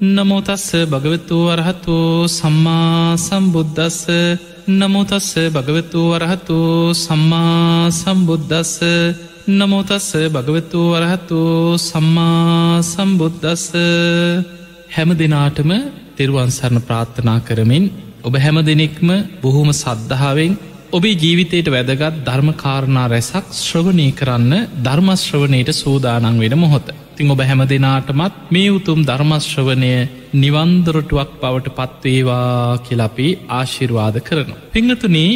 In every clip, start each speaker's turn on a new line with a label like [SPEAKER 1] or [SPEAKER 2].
[SPEAKER 1] නමෝතස්ස භගවතු වරහතු සම්මා සම්බුද්ධස්ස නමෝතස්ස භගවතු වරහතු සම්මා සම්බුද්ධස්ස නමෝතස්ස භගවතු වරහතු සම්මා සම්බුද්ධස්ස හැම දෙනාටම තෙරුවන්සරණ ප්‍රාර්ථනා කරමින් ඔබ හැම දෙනෙක්ම බොහොම සද්ධාවෙන් ඔබේ ජීවිතයට වැදගත් ධර්මකාරණා රැසක් ශ්‍රවණය කරන්න ධර්මශ්‍රවනයට සූදානන් වෙන මොහොත. තිං ඔබ හැම දෙනාටමත් මේ උතුම් ධර්මශ්‍රවනය නිවන්දොරටුවක් බවට පත්වේවා කියලපි ආශිර්වාද කරන. පිංහතුනේ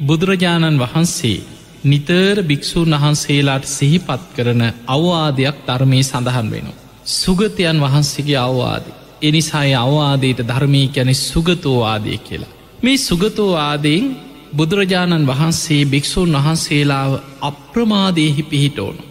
[SPEAKER 1] බුදුරජාණන් වහන්සේ නිතර භික්‍ෂූන් වහන්සේලාට සිහිපත් කරන අවවාදයක් ධර්මය සඳහන් වෙනවා. සුගතයන් වහන්සේගේ අවවාදී. එනිසායි අවවාදයට ධර්මී ගැන සුගතෝවාදය කියලා. මේ සුගතෝවාදයෙන් බුදුරජාණන් වහන්සේ භික්‍ෂූන් වහන්සේලාව අප්‍රමාදයෙහි පිහිටෝනු.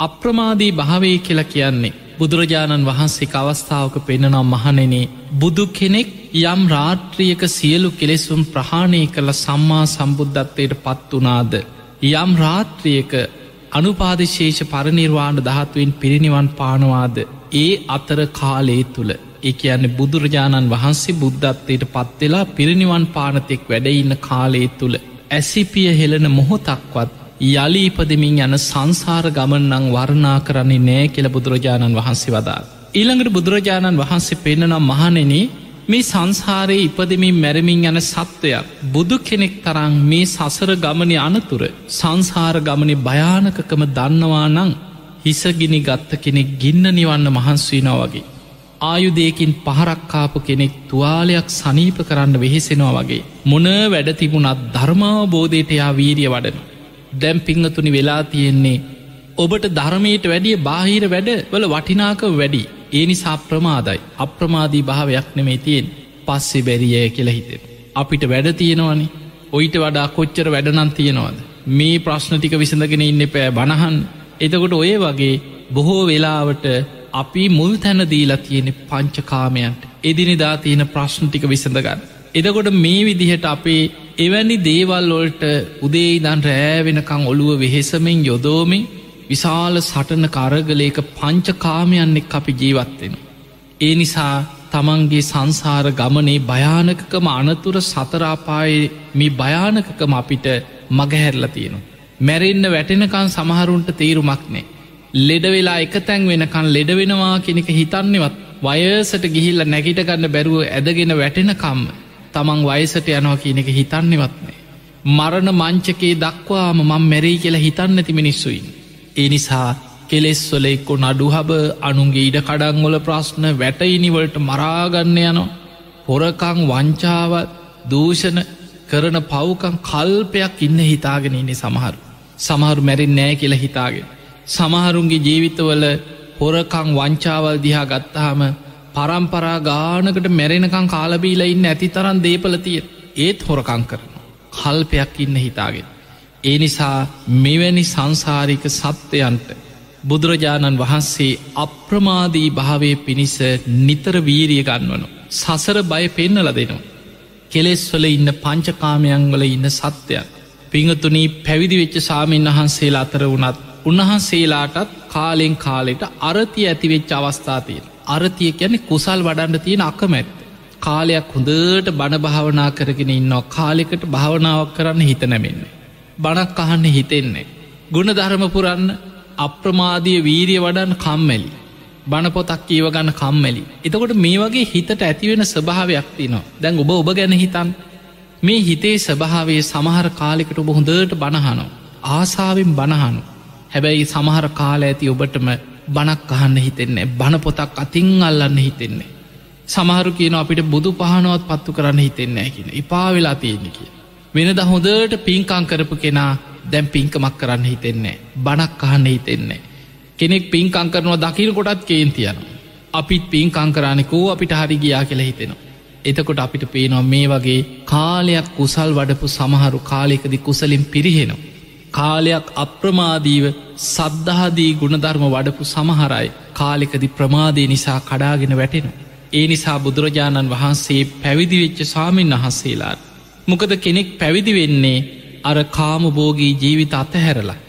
[SPEAKER 1] අප්‍රමාදී භාවය කියලා කියන්නේ. බුදුරජාණන් වහන්සේ අවස්ථාවක පෙන්න්නනම් මහනෙනේ බුදු කෙනෙක් යම් රාත්‍රියක සියලු කෙලෙසුම් ප්‍රහාණය කළ සම්මා සම්බුද්ධත්වයට පත්වනාද යම් රාත්‍රියක අනුපාදිශේෂ පරනිර්වාණ දහත්වෙන් පිරිනිවන් පානවාද? ඒ අතර කාලේ තුළ එක යන්න බුදුරජාණන් වහන්සේ බුද්ධත්වයට පත්වෙලා පිරිනිවන් පානතෙක් වැඩඉන්න කාලේ තුළ ඇසිපිය හෙළන මොහොතක්වත් යලීපදමින් යන සංසාර ගමන්නං වර්ණා කරන්නේ නෑ කියල බුදුරජාණන් වහන්සේ වදා. ඊළඟට බුදුරජාණන් වහන්සේ පෙන්න්නනම් මහනෙන මේ සංසාරයේ ඉපදමින් මැරමින් යන සත්වයක් බුදු කෙනෙක් තරං මේ සසර ගමනය අනතුර සංසාර ගමනි භයානකකම දන්නවා නං හිසගිනි ගත්ත කෙනෙක් ගින්න නිවන්න මහන්ස්වීනා වගේ. ආයුදයකින් පහරක්කාපු කෙනෙක් තුවාලයක් සනීප කරන්න වෙහෙසෙනවා වගේ. මොන වැඩ තිබුණත් ධර්මාවබෝධයට යා වීරිය වඩන. දැම් පිංහතුනි වෙලා තියෙන්නේ. ඔබට ධර්මයට වැඩිය බාහිර වැඩ වල වටිනාක වැඩි. ඒ නිසා ප්‍රමාදයි අප්‍රමාදී භාවයක් නෙමේ තියෙන් පස්සෙ බැරිය කියල හිතෙන. අපිට වැඩ තියෙනවනි ඔයිට වඩා කොච්චර වැඩනන් තියෙනවාද. මේ ප්‍රශ්න ටික විසඳගෙන ඉන්න පෑ බණහන් එතකොට ඔය වගේ බොහෝ වෙලාවට අපි මුල් තැන දීලා තියෙන පංචකාමයන්ට එදිනිදා තියෙන ප්‍රශ්න ටික විසඳගන්න. එදකොට මේ විදිහට අපේ එවැනි දේවල් වොල්ට උදේ ඉදන් රෑවෙනකං ඔළුව වෙහෙසමෙන් යොදෝමින් විශාල සටන කරගලේක පංචකාමයන්නෙක් අපි ජීවත්වෙන. ඒ නිසා තමන්ගේ සංසාර ගමනේ භයානකකම අනතුර සතරාපායේ මේ භයානකකම අපිට මගහැරලා තියෙනවා. මැරෙන්න්න වැටෙනකන් සමහරුන්ට තේරුමක් නෑ. ලෙඩවෙලා එක තැන් වෙනකන් ලෙඩවෙනවා කෙනෙක හිතන්නේවත් වයසට ගිහිල්ල නැගිටගන්න බැරුව ඇදගෙන වැටෙනකම්ම තමන් වයසට යනවා කියන එක හිතන්නේවත්නේ. මරණ මංචකේ දක්වාම මං මැරී කියලා හිතන්න ඇති මිනිස්සුයින්. ඒ නිසා කෙලෙස්වල එක්කො නඩුහබ අනුන්ගේ ඉඩ කඩංගොල ප්‍රශ්න වැටයිනිවලට මරාගන්න යනවා. හොරකං වංචාවත් දූෂණ කරන පව්කං කල්පයක් ඉන්න හිතාගෙන ඉන්නේ සමහරු. සමහරු මැරින් නෑ කියලා හිතාගෙන. සමහරුන්ගේ ජීවිතවල හොරකං වංචාවල් දිහා ගත්තාහම පරම්පරා ගානකට මැරෙනකං කාලබීල ඉන්න ඇති තරන් දේපලතිය ඒත් හොරකං කරන. කල්පයක් ඉන්න හිතාගෙන. ඒ නිසා මෙවැනි සංසාරික සත්‍යයන්ට බුදුරජාණන් වහන්සේ අප්‍රමාදී භාවය පිණිස නිතර වීරිය ගන්වනු. සසර බය පෙන්නල දෙනවා. කෙලෙස්වල ඉන්න පංචකාමයන්වල ඉන්න සත්‍යයක්. පිංහතුනී පැවිදි වෙච්ච සාමීන් වහන්සේලා අතර වනත් උන්වහන්සේලාටත් කාලෙන් කාලෙට අරතිය ඇතිවෙච්ච අවස්ථාතියෙන්. අරතිය ගැන කුසල් වඩන්න තියෙන අකමැත්ත. කාලයක් හොඳට බණ භාවනා කරගෙන ඉන්නවා කාලෙකට භාවනාවක් කරන්න හිත නැමෙන්නේ. බණක් අහන්න හිතෙන්නේ. ගුණ ධර්මපුරන්න අප්‍රමාදිය වීරිය වඩන් කම්මැලි. බණපොතක් කියව ගන්න කම්මැලි. එතකොට මේ වගේ හිතට ඇතිවෙන ස්භාවයක් තිනවා දැන් ඔබ ඔබ ගැන හිතන් මේ හිතේ ස්භාවේ සමහර කාලෙකට ඔබ හොඳට බණහනෝ. ආසාාවෙන් බණහනු. හැබැයි සමහර කාල ඇති ඔබටම බණක් අහන්න හිතෙන්නේ බණ පොතක් අතිං අල්ලන්න හිතෙන්නේ. සමහරු කියන අපිට බුදු පහනුවත් පත්තු කරන්න හිතෙන්නේ කියන ඉපා වෙලා තියෙන කිය. වෙනද හොඳට පින්කං කරපු කෙනා දැම් පින්කමක් කරන්න හිතෙන්නේ බණක් අහන්න හිතෙන්නේ. කෙනෙක් පින්කං කරනවා දකින කොටත් කේන් තියන. අපිත් පින්කං කරන්නෙකෝ අපිට හරි ගියා කියලා හිතෙනවා. එතකොට අපිට පේනවා මේ වගේ කාලයක් කුසල් වඩපු සමහරු කාලෙකදි කුසලින් පිරිහෙනවා. කාලයක් අප්‍රමාදීව සද්ධහදී ගුණධර්ම වඩපු සමහරයි කාලෙකදි ප්‍රමාදය නිසා කඩාගෙන වැටෙන. ඒ නිසා බුදුරජාණන් වහන්සේ පැවිදිවෙච්ච සාමීන් වහන්සේලාට. මොකද කෙනෙක් පැවිදි වෙන්නේ අර කාමබෝගී ජීවිත අතහැරලා.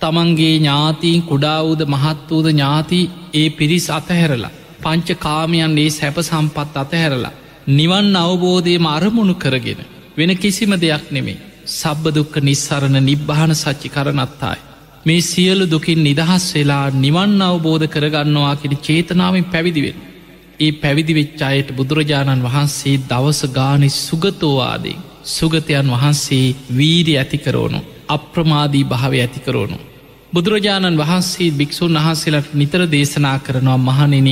[SPEAKER 1] තමන්ගේ ඥාතීන් කුඩාවූද මහත්වූද ඥාති ඒ පිරිස් අතහැරලා. පංච කාමයන්ගේ සැප සම්පත් අතහැරලා. නිවන් අවබෝධය අරමුණු කරගෙන වෙන කිසිම දෙයක් නෙමේ. සබ්බදුක්ක නිස්සරණ නිබ්භාන සච්චි කරනත්තායි. මේ සියලු දුකින් නිදහස් වෙලා නිවන් අවබෝධ කරගන්නවා කෙන චේතනාවෙන් පැවිදිවෙන්. ඒ පැවිදි වෙච්චායට බුදුරජාණන් වහන්සේ දවස ගානෙ සුගතෝවාදෙන් සුගතයන් වහන්සේ වීරි ඇතිකරෝනු අප්‍රමාදී භාව ඇතිකරෝනු. බුදුරජාණන් වහන්සේ භික්‍ෂූන් වහන්සේලට නිතර දේශනා කරනවා මහනෙන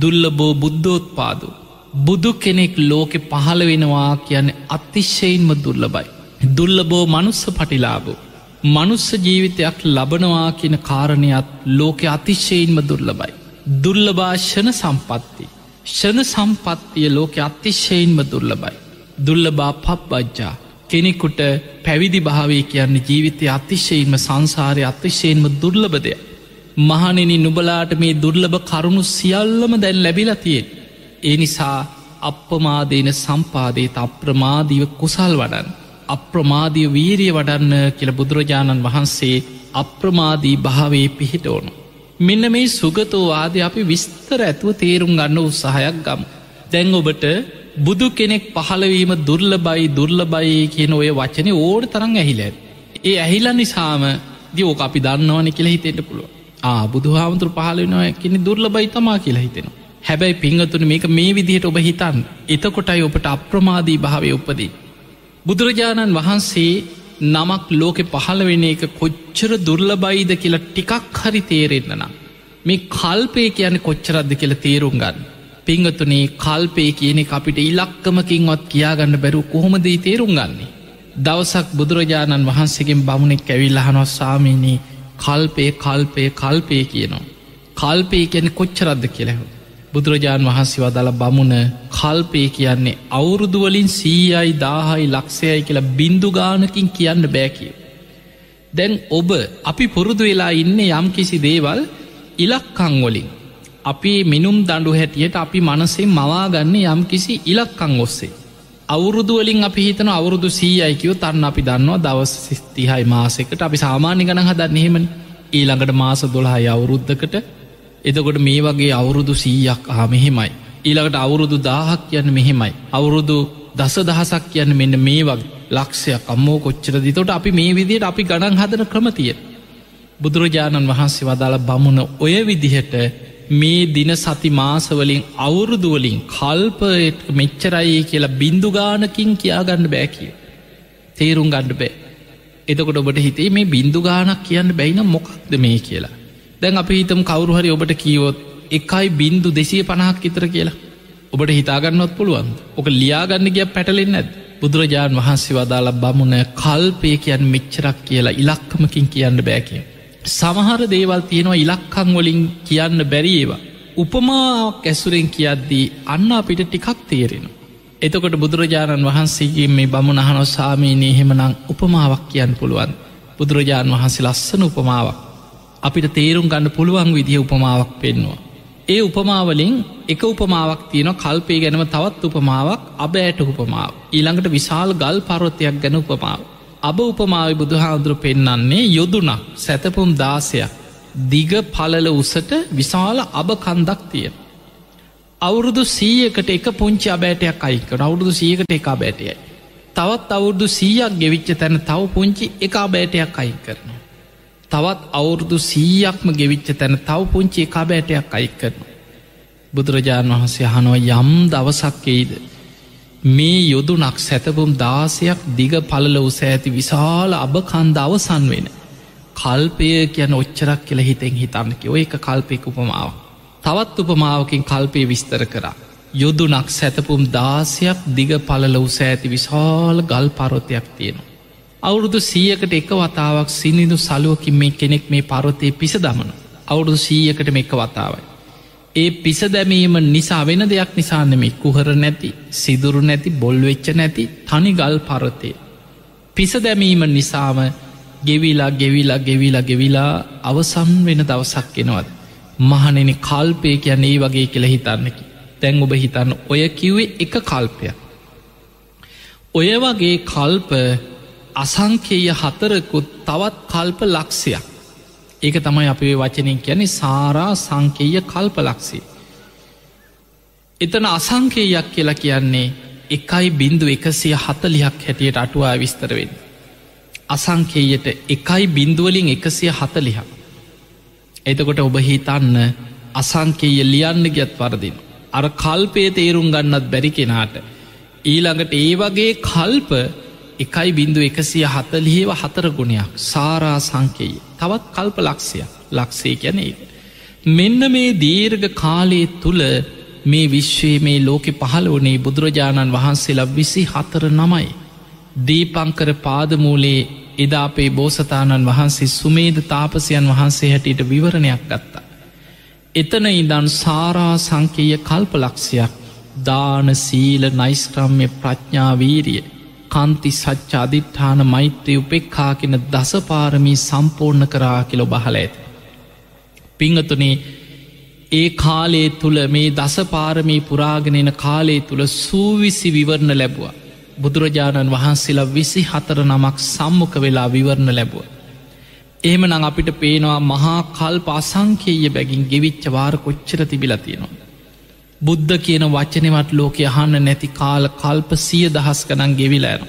[SPEAKER 1] දුල්ලබෝ බුද්ධෝත්පාදු. බුදු කෙනෙක් ලෝකෙ පහළ වෙනවා කියන අතිශ්‍යයින්ම දුර්ලබයි. දුල්ලබෝ මනුස්ස පටිලාබෝ. මනුස්ස ජීවිතයක් ලබනවා කියන කාරණයක් ලෝකෙ අතිශ්‍යයින්ම දුර්ලබයි. දුල්ලභාෂණ සම්පත්ති. ෂණ සම්පත්තිය ලෝකෙ අතිශ්‍යයින්ම දුර්ලබයි. දුල්ලබා පප්බජ්ජා කෙනෙකුට පැවිදි භාවය කියන්නේ ජීවිතය අතිශයෙන්ම සංසාරය අතිශයෙන්ම දුර්ලබදය. මහනෙන නුබලාට මේ දුර්ලභ කරුණු සියල්ලම දැන් ලැබිලතියෙන්. ඒ නිසා අප්‍රමාදේන සම්පාදේත අප්‍රමාදීව කුසල් වඩන්. අප්‍රමාදිය වීරිය වඩන්න කියල බුදුරජාණන් වහන්සේ අප්‍රමාදී භාවේ පිහිට ඕනු. මෙන්න මේ සුගතෝ ආද අපි විස්තර ඇතුව තේරුම් ගන්න උත්සාහයක් ගම්. දැන් ඔබට බුදු කෙනෙක් පහළවීම දුර්ලබයි දුර්ලබයි කියන ඔය වචනය ඕඩ තරං ඇහිල ඒ ඇහිල නිසාම දියෝක අපි දන්නවන කියලා හිතෙන්ට පුළුව ආ බුදු හාමුතුර පහලවෙනවා කෙනෙ දුර්ලබයි තමා කියලා හිතෙනවා හැබැයි පිංහතුන මේක මේ විදිහයට ඔබ හිතන් එතකොටයි ඔබට අප්‍රමාදී භාවය උපදී. බුදුරජාණන් වහන්සේ නමක් ලෝකෙ පහළ වෙන එක කොච්චර දුර්ලබයිද කියලා ටිකක් හරි තේරෙන්න්න නම්. මේ කල්පය කියන කොච්චරද්ද කියලා තේරුම් ගන්න. පිංගතුනේ කල්පය කියන අපිට ඉලක්කමකින්වත් කියාගන්න බැරු කොහොමදී තේරුම් ගන්නේ. දවසක් බුදුරජාණන් වහන්සේගෙන් බමුණෙක් ඇවිල්ලහනො සාමීනී කල්පය කල්පය කල්පය කියනවා. කල්පය කියන කොච්චරද්ද කියලෙහු. බුදුරජාණන් වහන්සේ වදල බමුණ කල්පය කියන්නේ අවුරුදුවලින් සීයයි දාහයි ලක්ෂයයි කියලා බින්දුගානකින් කියන්න බෑකිය. දැන් ඔබ අපි පුරුදු වෙලා ඉන්න යම් කිසි දේවල් ඉලක්කංවලින් අපි මිනුම් දඩු හැටියට අපි මනසේ මවාගන්න යම් කිසි ඉලක්කං ඔස්සේ. අවුරුදුවලින් අපි හිතන අවුරුදු සීයයිකව තන්න අපි දන්නවා දවස් සිස්තිහයි මාසෙකට අපි සාමාන්‍ය ගන හදන්න එහෙමන ඊළඟට මාස දොළහයි අවුරුද්ධකට එතකොට මේ වගේ අවුරුදු සීයක් ආ මෙහෙමයි. ඊළඟට අවුරුදු දාහක් කියන්න මෙහෙමයි. අවුරුදු දස දහසක් කියන්න මෙන්න මේ වගේ ලක්ෂයක් අම්මෝ කොච්චර දිතොට අපි මේ විදියට අපි ගණන් හදන ක්‍රමතිය. බුදුරජාණන් වහන්සේ වදාළ බමුණ ඔය විදිහට මේ දින සති මාසවලින් අවුරුදුවලින් කල්පයට මෙච්චරයි කියලා බින්දුගානකින් කියාගන්න බෑකිය. තේරුම් ගණ්ඩ බෑ. එතකොට ඔබට හිතේ මේ බින්දුගානක් කියන්න බැයින මොකක්ද මේ කියලා. දැන් අපි හිතම් කවරුහරි ඔබට කීවොත් එකයි බින්දු දෙසිය පණහක් ඉතර කියලා. ඔබට හිතාගන්නවත් පුළුවන් ඕක ලියාගන්න ගිය පැටලෙන් ඇත් බුදුරජාණන් වහන්සේ වදාලා බමුණ කල්පය කියන් මෙච්චරක් කියලා ඉලක්කමකින් කියන්න බෑකිය. සමහර දේවල් තියෙනවා ඉලක්කං වලින් කියන්න බැරිඒවා. උපමාවක් ඇසුරෙන් කියද්දී අන්න අපිට ටිකක් තේරෙන. එතකොට බුදුරජාණන් වහන්සේගේ මේ බමුණහනො සාමීනය හෙමනං උපමාවක් කියන්න පුළුවන් බුදුරජාණන් වහන්සේ ලස්සන උපමාවක් අපිට තේරුම් ගන්න පුළුවන් විදිහ උපමාවක් පෙන්නවා. ඒ උපමාවලින් එක උපමාවක් තියෙන කල්පේ ගැනම තවත් උපමාවක් අබ ඇයට උපමාව. ඊළඟට විශාල් ගල් පරොත්තයක් ගැන උපමාව. අබ උපමාව බුදුහාදුර පෙන්නන්නේ යොදුනක් සැතපුම් දාසයක් දිග පලල උසට විශාල අබ කන්දක් තියෙන. අවුරුදු සීයකට එක පුංචි අබෑටයක් අයිකට අවුරුදු සීයකට එක බෑටයයි. තවත් අවුරුදු සීයක් ගෙවිච්ච තැන තව පුංචි එක බෑටයක් අයි කරනවා. තවත් අවුරුදු සීයක්ම ගෙවිච්ච තැන තව පුංචි එකබෑටයක් අයික් කරන. බුදුරජාණන් වහන්සේ හනුව යම් දවසක්කෙයිද. මේ යොදුනක් සැතපුම් දාසයක් දිග පලල උස ඇති විශාල අබ කන්ද අවසන් වෙන. කල්පය කියන ඔච්චරක් කියල හිතෙන් හිතන්නකි ඔය එක කල්පෙක උපමාව. තවත් උපමාවකින් කල්පය විස්තර කරා. යොදුනක් සැතපුම් දාසයක් දිග පලල උස ඇති විශාල ගල් පරොතයක් තියෙනවා. අවුරුදු සීයකට එක වතාවක් සිනිදු සලුවකින් මේ කෙනෙක් මේ පරොතය පිස දමන අවුරුදු සීයකට එක වතාවයි. ඒ පිස දැමීම නිසා වෙන දෙයක් නිසානෙම කුහර නැති සිදුරු නැති බොල්වෙච්ච නැති තනි ගල් පරතය. පිස දැමීම නිසාම ගෙවිලා ගෙවිලා ගෙවිලා ගෙවිලා අවසන් වෙන දවසක් එනවද. මහනෙන කල්පය කියන්න ඒ වගේ කියල හිතන්නකි. තැන් ඔබ හිතන්න ඔය කිව්වේ එක කල්පයක්. ඔය වගේ කල්ප අසංකේය හතරකුත් තවත් කල්ප ලක්ෂයක් ඒක තමයි අපේ වචනින් කියැනෙ සාරා සංකේය කල්ප ලක්ෂේ එතන අසංකේයක් කියලා කියන්නේ එකයි බින්දු එකසිය හතලියක් හැටියට අටුවා විස්තරවෙන්. අසංකේයට එකයි බින්දුවලින් එකසිය හතලිහක්. එතකොට ඔබ හිතන්න අසංකේය ලියන්න ගත් වරදින. අර කල්පය තේරුම් ගන්නත් බැරි කෙනාට. ඊළඟට ඒ වගේ කල්ප එකයි බින්දු එකසිය හතලිහිව හතර ගුණයක් සාරා සංකේය තවත් කල්ප ලක්ෂයක් ලක්ෂේ ගැන ඒක. මෙන්න මේ දීර්ග කාලයේ තුළ මේ විශ්වයේ මේ ලෝකෙ පහළ වනේ බුදුරජාණන් වහන්සේලා විසි හතර නමයි. දීපංකර පාදමූලේ එදා අපේ බෝසතාණන් වහන්සේ සුමේද තාපසයන් වහන්සේ හැටියට විවරණයක් ගත්තා. එතන ඉදන් සාරා සංකේය කල්පලක්ෂයක් දාන සීල නයිස්ක්‍රම්ය ප්‍රඥාවීරිය කන්ති සච්ච අධිට්ඨාන මෛත්‍රය උපෙක්කා කෙන දසපාරමී සම්පූර්ණ කරා කියලො බහල ඇත. පිංහතුනේ ඒ කාලේ තුළ මේ දසපාරමී පුරාගෙනන කාලේ තුළ සූවිසි විවරණ ලැබවා. බුදුරජාණන් වහන්සේලා විසි හතර නමක් සම්මුඛ වෙලා විවරණ ලැබුව. එහෙම නං අපිට පේනවා මහා කල් පාසංකේය බැගින් ගෙවිච්ච වාර කොච්චර තිබිල තියෙනවා. බුද්ධ කියන වචනෙවත් ලෝකය අහන්න නැති කාල කල්ප සිය දහස් කනන් ගෙවිලෑන.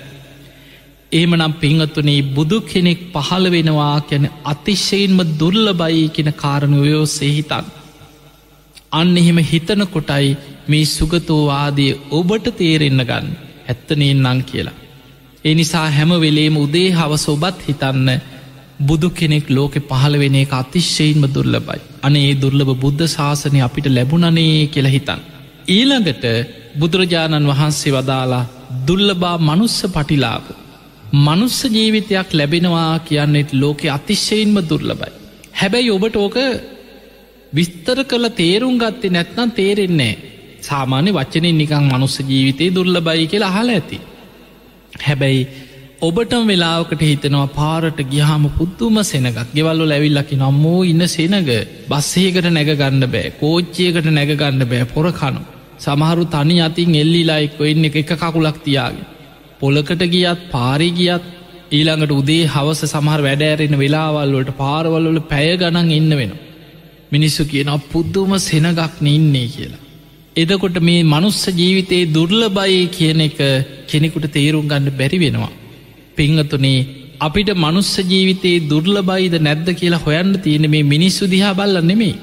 [SPEAKER 1] ඒම නම් පිංහතුනේ බුදු කෙනෙක් පහළ වෙනවා කැන අතිශයෙන්ම දුර්ල බයි කෙන කාරණුවයෝ සෙහිතන්. අන්න එහෙම හිතන කොටයි මේ සුගතෝවාදය ඔබට තේරෙන්න ගන්න ඇත්තනයෙන් නං කියලා. ඒ නිසා හැම වෙලේම උදේ හවස ඔබත් හිතන්න බුදු කෙනෙක් ලෝකෙ පහළ වෙන එක අතිශ්‍යයෙන්ම දුර්ලබයි. අනේ දුර්ලභ බුද්ධ ශාසනය අපිට ලැබුණනේ කියලා හිතන්. ඊළඟට බුදුරජාණන් වහන්සේ වදාලා දුල්ලබා මනුස්ස පටිලාප. මනුස්ස ජීවිතයක් ලැබෙනවා කියන්නෙත් ලෝකෙ අතිශ්‍යයෙන්ම දුර්ලබයි. හැබැයි ඔබට ඕක විස්තර කළ තේරුම් ගත්තේ නැත්නම් තේරෙන්නේ සාමාන්‍ය වචනෙන් නිකං මනුස්ස ජීවිතය දුර්ල බයි කියලා අහල ඇති. හැබැයි ඔබටම වෙලාවකට හිතනවා පාරට ගිහාම පුද්දුම සෙනගක් ගෙවල්ලු ලැවිල්ලකි නම්මෝ ඉන්න සෙනග බස්සේකට නැගගන්න බෑ කෝච්චියකට නැගගන්න බෑ පොරකනු. සමහරු තනි අතින් එල්ලිලායික්ව එන්න එක එක කකුලක් තියාගෙන. පොලකට ගියත් පාරි ගියත් ඊළඟට උදේ හවස සමහර වැඩෑරෙන වෙලාවල්වලට පාරවල්වල පැය ගණන් ඉන්න වෙන. මිනිස්සු කියන පුද්දුම සෙනගක්න ඉන්නේ කියලා. එදකොට මේ මනුස්ස ජීවිතයේ දුර්ලබයි කියන එක කෙනෙකුට තේරුම් ගන්න බැරි වෙනවා. පිංහතුනේ අපිට මනුස්ස ජීවිතයේ දුර්ලබයිද නැද්ද කියලා හොයන්න තියෙන මේ මිනිස්සු දිහා බල්ල නෙමේ.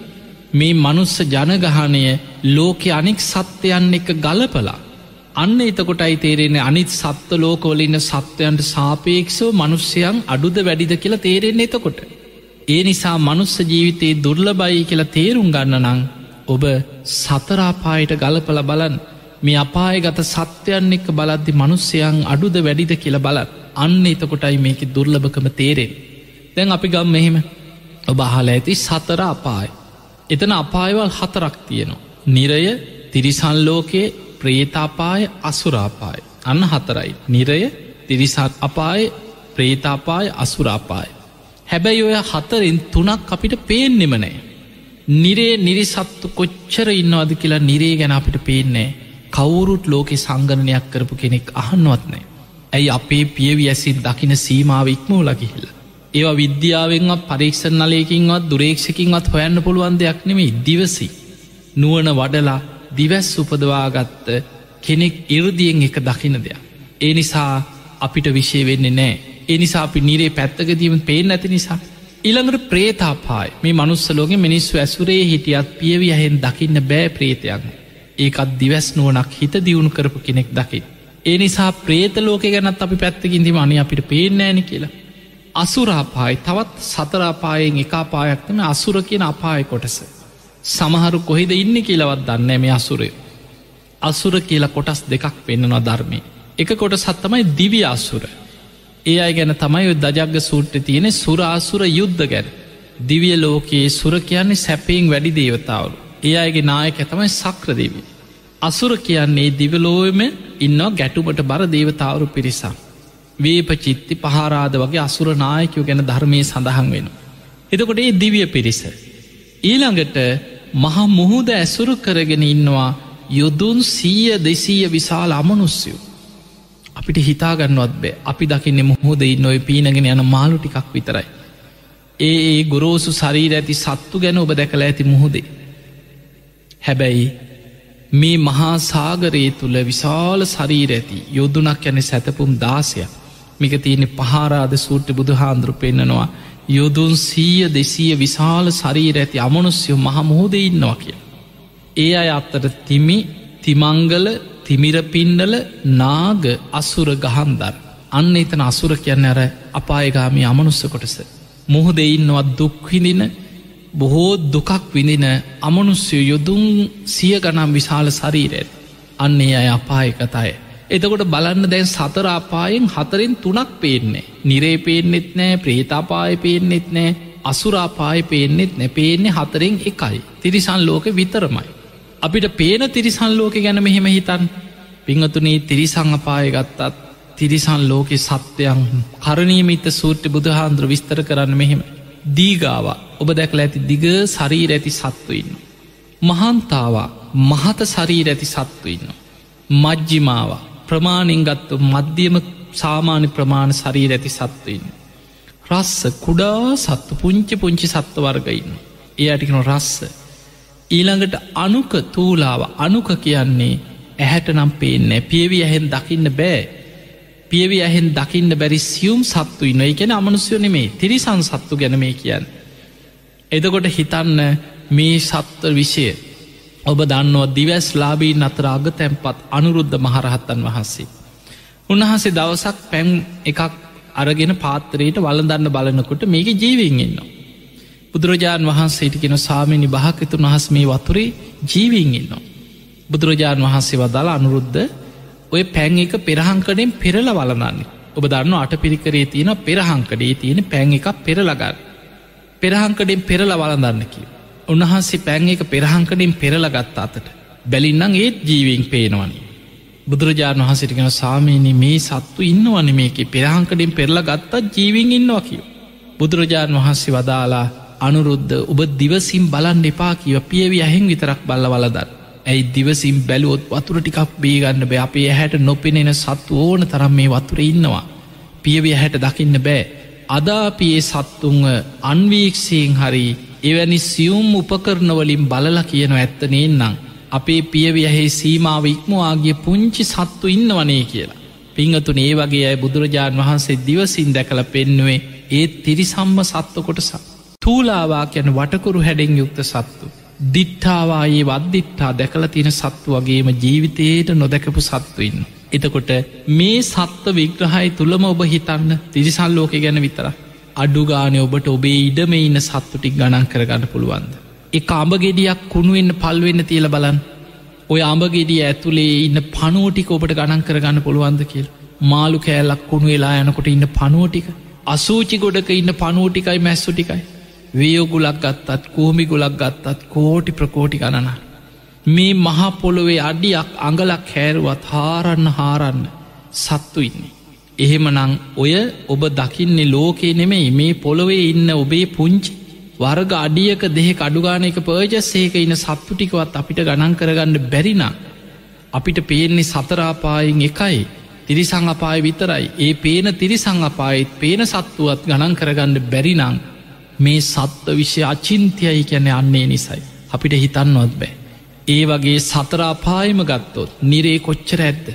[SPEAKER 1] මේ මනුස්ස ජනගහනය ලෝකෙ අනික් සත්‍යයන් එක ගලපලා. අන්න එතකොටයි තේරෙන අනිත් සත්ව ලෝකෝලඉන්න සත්වයන්ට සාපේක්ෂෝ මනුස්්‍යයන් අඩුද වැඩිද කියලා තේරෙන්නේ එතකොට. ඒ නිසා මනුස්ස ජීවිතයේ දුර්ලබයි කියලා තේරුම් ගන්න නං ඔබ සතරාපායට ගලපල බලන් මේ අපාය ගත සත්‍යයන් එක්ක බලද්දි මනුස්සයන් අඩුද වැඩිද කියල බලත් අන්න එතකොටයි මේක දුර්ලභකම තේරෙන්. දැන් අපි ගම් මෙහෙම ඔබ අහල ඇති සතර අපාය. එතන අපායවල් හතරක් තියෙනවා. නිරය තිරිසන්ලෝකයේ ප්‍රේතාපාය අසුරාපාය. අන්න හතරයි. නිරය තිරිසත් අපාය ප්‍රේතාපාය අසුරාපාය. හැබැයි ඔය හතරින් තුනක් අපිට පේෙන්නෙම නෑ. නිරේ නිරිසත්තු කොච්චර ඉන්නවාද කියලා නිරේ ගැන අපිට පේන්නේ කවුරුත් ලෝකෙ සංගණනයක් කරපු කෙනෙක් අහන්නවත් නෑ. ඇයි අපේ පියවි ඇසින් දකින සීමාව ඉක්මෝ ලකිහිල්ල. ඒවා විද්‍යාවෙන්වත් පරීක්ෂ නලයකින්වත් දුරේක්ෂකින්වත් හොයන්න පුළුවන් දෙයක් නෙමේ දිවසි. නුවන වඩලා දිවැස් උපදවාගත්ත කෙනෙක් ඉරදියෙන් එක දකින දෙයක්. ඒ නිසා අපිට විශෂය වෙන්නේ නෑ. එනිසා අපි නිරේ පැත්තකදීම පේෙන් ඇති නිසා. ඉළඟට ප්‍රේතාපායි මේ මනුස්සලෝගේ මිනිස්සු ඇසුරේ හිටියත් පියවි ඇහෙන් දකින්න බෑ ප්‍රේතයන්. ඒකත් දිවැස් නුවනක් හිත දියුණු කරපු කෙනෙක් දකි. ඒ නිසා ප්‍රේතලෝක ගැනත් අපි පැත්තකින්දිම අනි අපිට පේනෑන කියලා. අසුරාපායි තවත් සතරාපායෙන් එකපායක්තම අසුර කියන අපාය කොටස. සමහරු කොහෙද ඉන්න කියලවත් දන්න මේ අසුරය. අසුර කියලා කොටස් දෙකක් පෙන්න්නනවා ධර්මය. එක කොට සත්තමයි දිවි අසුර. ඒ අය ගැන තමයි දජග්ග සූට්‍ර තියෙන සුරාසුර යුද්ධ ගැන. දිවිය ලෝකයේ සුර කියන්නේ සැපයෙන් වැඩි දේවතාවරු. ඒ අයගේ නායක තමයි සක්‍රදේවී. අසුර කියන්නේ දිවලෝයම ඉන්නවා ගැටුමට බර දේවතාවරු පිරිසා. වේප චිත්ති පහරාද වගේ අසුර නායකයෝ ගැන ධර්මය සඳහන් වෙන. එතකොට ඒ දිවිය පිරිස. ඊළඟට මහා මුහුද ඇසුරු කරගෙන ඉන්නවා යොදුන් සීය දෙසීය විශාල අමනුස්යෝ. අපිට හිතාගන්නවත් බෑ අපි දකින්න මුහෝද නොයි පීනගෙන යන මාලු ටිකක් විතරයි. ඒ ඒ ගොරෝසු ශරීර ඇති සත්තු ගැන ඔබ දැකළ ඇති මුහුදේ. හැබැයි මේ මහා සාගරයේ තුළ විශාල ශරීර ඇති යොදුනක් යන සැතපුම් දාසයක් මික තියෙන පහරාද සූට්‍ය බුදුහාන්දුරු පෙන්න්නනවා යොදුන් සීය දෙසීය විශාල ශරීර ඇති අමනුස්යෝ මහමුහෝද ඉන්නවා කිය. ඒ අය අත්තට තිමි තිමංගල තිමිරපින්ඩල නාග අසුර ගහන්දර් අන්න එතන අසුර කියන්න අර අපායගාමි අමනුස්ස කොටස. මුහොද ඉන්නවත් දුක්විඳින බොහෝ දුකක් විඳින අමනුස්්‍යය යොදුන් සිය ගනම් විශාල ශරීරයට අන්නේ අය අපායකතය. එතකොට බලන්න දැන් සතරාපායෙන් හතරෙන් තුනක් පේන්නේ. නිරේ පේනෙත් නෑ ප්‍රේතාපාය පේනෙත් නෑ අසුරාපාය පේනෙත් නැ පේන්නේ හතරෙන් එකයි. තිරිසන් ලෝක විතරමයි. අපිට පේන තිරිසන් ලෝක ගැන මෙහෙම හිතන් පිංහතුනේ තිරිසං අපාය ගත්තත් තිරිසන් ලෝකෙ සත්‍යයන් කරණීමිත සූට්‍ය බුදුහාන්දුර විස්තර කරන්න මෙහෙම. දීගාව ඔබ දැකල ඇති දිග සරීර ඇති සත්තුඉන්න. මහන්තාවා මහත සරීර ඇති සත්තුඉන්න. මජ්ජිමාව ප්‍රමාණින් ගත්තු මධ්‍යම සාමාන්‍ය ප්‍රමාණ සරීර ඇති සත්වඉන්න. රස්ස කුඩා සත්තු පුංචි පුංචි සත්ව වර්ගඉන්න. ඒ අටිකන රස්ස. ඊළඟට අනුක තූලාව අනුක කියන්නේ ඇහැට නම් පේන්න පියවි ඇහෙන් දකින්න බෑ. පියවි ඇහෙන් දකින්න බැරි සියුම් සත්තු ඉන්න එකෙන අමනුස්යෝ නෙමේ තිරිසන් සත්තු ගැනමේ කියන්න. එදකොට හිතන්න මේ සත්ව විෂය ඔබ දන්නවා දිවැස් ලාබීන් අතර අග තැන්පත් අනුරුද්ධ මහරහත්තන් වහන්සේ. උන්වහන්සේ දවසක් පැම් එකක් අරගෙන පාත්තරයට වලදන්න බලනකොට මේක ජීවින් ඉන්න. බුදුරජාණන් වහන්සේට කෙන සාමිනි භාකතුන් වහස් මේ වතුරේ ජීවින් ඉන්නවා. බුදුරජාණන් වහන්සේ වදාලා අනුරුද්ධ ඔය පැන් එක පෙරහංකඩෙන් පෙරල වලනන්නේ ඔබ දන්න අට පිරිකරේ තියෙන පෙරහංකඩේ තියෙන පැන් එකක් පෙරලගන්න පෙරහංකඩෙන් පෙරල වලදන්නකි උන්වහන්සේ පැන් එක පෙරහංකඩින් පෙරලගත් අතට බැලින්නම් ඒත් ජීවින් පේනවනි. බුදුරජාණන් වහසිටිගෙන සාමීනි මේ සත්තු ඉන්නවන මේක. පෙරහංකඩින් පෙරල ගත්තත් ජීවින් ඉන්නවා කියව බුදුරජාණන් වහන්සේ වදාලා අනුරුද්ධ ඔබ දිවසිම් බලන් එපා කිව පියවි ඇහෙන් විතරක් බල්ල වලදත් ඇයි දිවසිම් බැලුවොත් වතුර ටිකක් බේගන්න බෑ? අපේ හැට නොපෙනෙන සත්තු ඕන තරම් මේ වතුර ඉන්නවා. පියවිය හැට දකින්න බෑ. අදාපියේ සත්තුන්ව අන්වීක්ෂයෙන් හරි එවැනි සියුම් උපකරනවලින් බලල කියන ඇත්තනේන්නම්. අපේ පියවියහෙහි සීමාව ඉක්මවාගේ පුංචි සත්තු ඉන්නවනේ කියලා. පිංහතුන ඒ වගේ අය බුදුරජාණන් වහන්සේ දිවසින් දැකළ පෙන්නුවේ ඒත් තිරිසම්ම සත්ව කොටසක්. තූලාවා යැන වටකුරු හැඩෙන් යුක්ත සත්තු. දිට්ඨාවායේ වද්දිට්ටා දැකල තියෙන සත්තු වගේම ජීවිතයට නොදැකපු සත්තුවන්න. එතකොට මේ සත්ව විග්‍රහයි තුළම ඔබ හිතන්න තිරිසල් ලෝක ගැන විතර. අඩුගානය ඔබට ඔබේ ඉඩම ඉන්න සත්තුටික් ගණන් කරගන්න පුළුවන්ද. එක අඹගෙඩියක් කුණුවෙන්න පල්වෙන්න තියල බලන් ඔය අඹගෙඩිය ඇතුළේ ඉන්න පනුවටික ඔබට ගණන් කරගන්න පුළුවන්ද කියල් මාළු කෑල්ලක් කුණු වෙලා යනකොට ඉන්න පනුවටික අසූචි ගොඩක ඉන්න පනුවටිකයි මැස්සු ටිකයි වයෝගුලක් ගත්තත් කෝමි ගොලක් ගත්තත් කෝටි ප්‍රකෝටි ගණන. මේ මහපොළොවේ අඩියක් අඟලක් හැරුවත් හාරන්න හාරන්න සත්තු ඉන්නේ. එහෙමනං ඔය ඔබ දකින්නේ ලෝකේ නෙමෙයි මේ පොළොවේ ඉන්න ඔබේ පුංචි වර්ග අඩියක දෙහෙ අඩුගානක පර්ජස්සේක ඉන්න සත්තු ටිකවත් අපිට ගණන් කරගන්න බැරිනම්. අපිට පේන්නේ සතරාපායෙන් එකයි තිරිසං අපාය විතරයි ඒ පේන තිරිසං අපායිත් පේන සත්තුවත් ගණන් කරගන්න බැරිනං මේ සත්ව විෂය අචින්තයයි කැන අන්නේ නිසයි. අපිට හිතන්නවත් බෑ. ඒ වගේ සතරාපායම ගත්තොත් නිරේ කොච්චර ඇත්ද.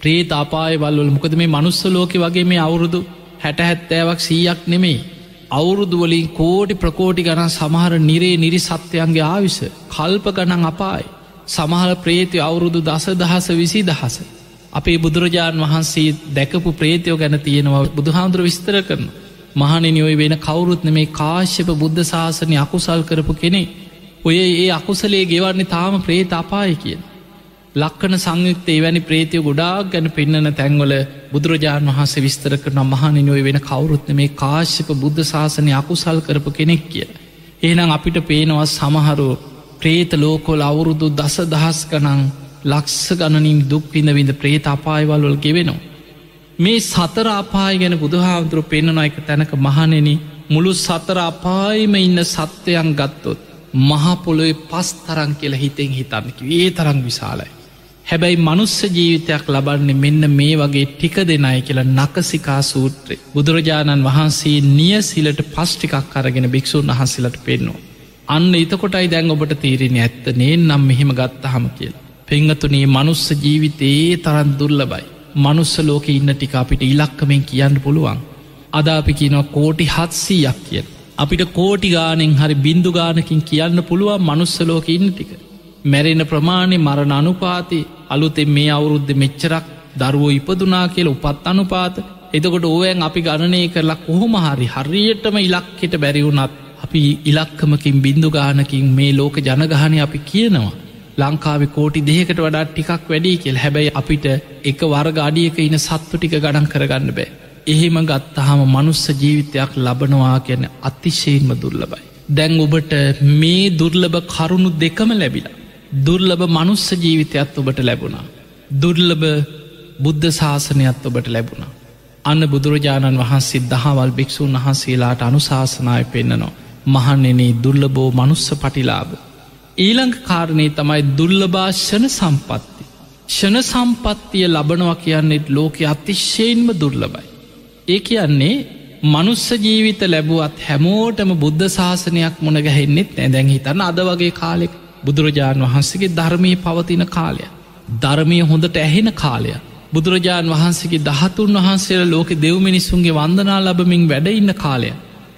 [SPEAKER 1] ප්‍රේත අපායවල්වල මොකද මේ මනුස්ස ලෝක වගේ මේ අවුරුදු හැට හැත්තෑවක් සීයක් නෙමෙයි. අවුරුදුවලින් කෝටි ප්‍රකෝටි ගණන් සමහර නිරේ නිරි සත්‍යයන්ගේ ආවිස කල්ප ගණන් අපායි. සමහල ප්‍රේති අවුරුදු දස දහස විසි දහස. අපේ බුදුරජාණන් වහන්සේ දැකපු ප්‍රේතයෝ ගැන තියෙනවා බුදුහාන්දුර විස්තර කරනවා. මහනෙනි ඔය වෙන කවුරුත්න මේ කාශ්‍යප බුද්ධ ශාසනය අකුසල් කරපු කෙනෙ ඔය ඒ අකුසලේ ගෙවන්නේ තාම ප්‍රේත අපාය කියන. ලක්කන සංයුක්තේ වැනි ප්‍රේතිය ගොඩාක් ගැන පෙන්න්නන තැන්වල බුදුරජාණන් වහන්සේ විස්තර කරන මහනිනොයි වෙන කවුරුත්න මේ කාශ්‍යප බුද්ධ ශාසනය අකුසල් කරපු කෙනෙක් කිය. ඒනම් අපිට පේනවා සමහරු ප්‍රේත ලෝකොල් අවුරුදු දස දහස් කනං ලක්ස ගණනින් දුක්විඳ විඳ ප්‍රේත අපායවල්වල් ගෙවෙනවා. මේ සතර අපාය ගැන බුදුහාමුදුරු පෙන්න්නන එක තැනක මහනෙන මුළු සතර අපායම ඉන්න සත්වයන් ගත්තොත් මහපොළොේ පස් තරන් කියල හිතෙන් හිතන්නකි ඒ තරං විශාලයි. හැබැයි මනුස්ස ජීවිතයක් ලබන්නේ මෙන්න මේ වගේ ටික දෙනයි කියලා නකසිකා සූත්‍රය බුදුරජාණන් වහන්සේ නිය සිලට පස්්ටිකක් අරගෙන භික්‍ෂූන් වහන්සේලට පෙන්නවා. අන්න එතකොටයි දැන් ඔබට තීරෙන ඇත්ත නේ නම් මෙහෙම ගත්ත හම කියල. පෙංගතුනේ මනුස්ස ජීවිතයේ තරන් දුර්ලබයි. මනුස්ස ලෝක ඉන්න ටික අපිට ඉලක්කමෙන් කියන්න පුළුවන්. අදාපි කියනවා කෝටි හත්සීයක් කියෙන්. අපිට කෝටි ගානෙන් හරි බින්දු ගානකින් කියන්න පුළුවන් මනුස්සලෝක ඉන්න ටික. මැරෙන ප්‍රමාණය මරණ අනුපාති අලුතෙන් මේ අවුරුද්ධ මෙච්චරක් දරුවෝ ඉපදුනා කියල උපත් අනුපාත එතකොට ඕයන් අපි ගණනය කරලා කොහොම හරි හරියටම ඉලක්කෙට බැරිවුනත් අපි ඉලක්කමකින් බින්දු ගානකින් මේ ලෝක ජනගහනය අපි කියනවා. ලංකාව කෝටි දෙකට වඩා ටිකක් වැඩි කෙල් හැබැයි අපිට එක වර්ග අඩියක ඉන සත්තු ටික ගඩන් කරගන්න බෑ. එහෙම ගත්තහම මනුස්ස ජීවිතයක් ලබනවා ගැන අතිශයෙන්ම දුර්ලබයි. දැන් ඔබට මේ දුර්ලභ කරුණු දෙකම ලැබිලා. දුර්ලභ මනුස්ස ජීවිතයත් ඔබට ලැබුණා. දුර්ලභ බුද්ධ ශාසනයත් ඔබට ලැබුණා. අන්න බුදුරජාණන් වහන්සේ දහවල් භික්‍ෂූන් වහන්සේලාට අනුශාසනාය පෙන්න්නනවා. මහන්නෙනේ දුර්ලබෝ මනුස්ස පටිලාබ. ඊළඟ කාරණය තමයි දුර්ලභාෂණ සම්පත්ති. ෂණ සම්පත්තිය ලබනවා කියන්නෙත් ලෝක අතිශ්‍යයෙන්ම දුර්ලබයි. ඒ කියන්නේ මනුස්ස ජීවිත ලැබුවත් හැමෝටම බුද්ධ ශාසනයක් මුණගැහෙන්නෙත් නැදැන් හිතන්න අද වගේ කාලෙක් බුදුරජාණන් වහන්සේගේ ධර්මී පවතින කාලය. ධර්මය හොඳට ඇහෙන කාලය. බුදුරජාණන් වහන්සේගේ දහතුන් වහන්සේල ලෝක දෙව්මිනිසුන්ගේ වන්දනා ලබමින් වැඩඉන්න කාලය.